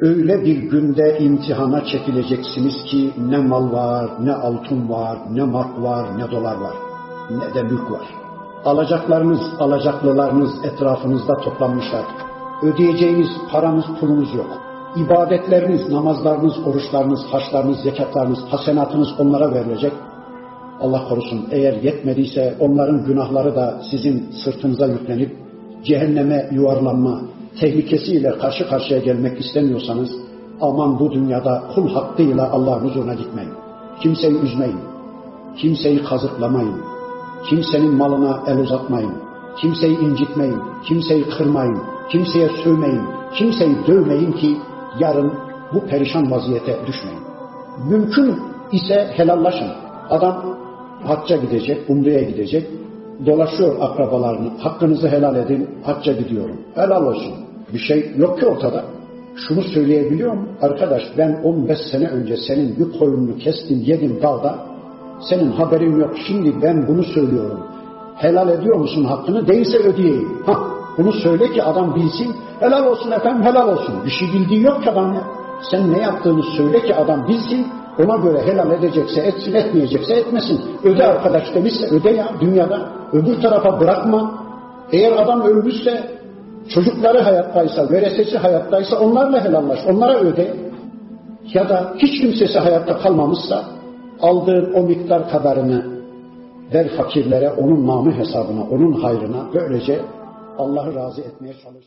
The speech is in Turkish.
Öyle bir günde imtihana çekileceksiniz ki ne mal var, ne altın var, ne mark var, ne dolar var, ne de mülk var. Alacaklarınız, alacaklılarınız etrafınızda toplanmışlar. Ödeyeceğiniz paranız, pulunuz yok. İbadetleriniz, namazlarınız, oruçlarınız, haçlarınız, zekatlarınız, hasenatınız onlara verilecek. Allah korusun eğer yetmediyse onların günahları da sizin sırtınıza yüklenip cehenneme yuvarlanma tehlikesiyle karşı karşıya gelmek istemiyorsanız aman bu dünyada kul hakkıyla Allah'ın huzuruna gitmeyin. Kimseyi üzmeyin. Kimseyi kazıklamayın. Kimsenin malına el uzatmayın. Kimseyi incitmeyin. Kimseyi kırmayın. Kimseye sövmeyin. Kimseyi dövmeyin ki yarın bu perişan vaziyete düşmeyin. Mümkün ise helallaşın. Adam hacca gidecek, umreye gidecek, dolaşıyor akrabalarını. Hakkınızı helal edin, hacca gidiyorum. Helal olsun. Bir şey yok ki ortada. Şunu söyleyebiliyor mu? Arkadaş ben 15 sene önce senin bir koyununu kestim, yedim dağda. Senin haberin yok. Şimdi ben bunu söylüyorum. Helal ediyor musun hakkını? Değilse ödeyeyim. Hah, bunu söyle ki adam bilsin. Helal olsun efendim, helal olsun. Bir şey bildiği yok ki adam ya. Sen ne yaptığını söyle ki adam bilsin. Ona göre helal edecekse etsin, etmeyecekse etmesin. Öde arkadaş demişse öde ya dünyada. Öbür tarafa bırakma. Eğer adam ölmüşse, çocukları hayattaysa, veresesi hayattaysa onlarla helallaş, onlara öde. Ya da hiç kimsesi hayatta kalmamışsa aldığın o miktar kadarını ver fakirlere, onun namı hesabına, onun hayrına böylece Allah'ı razı etmeye çalış.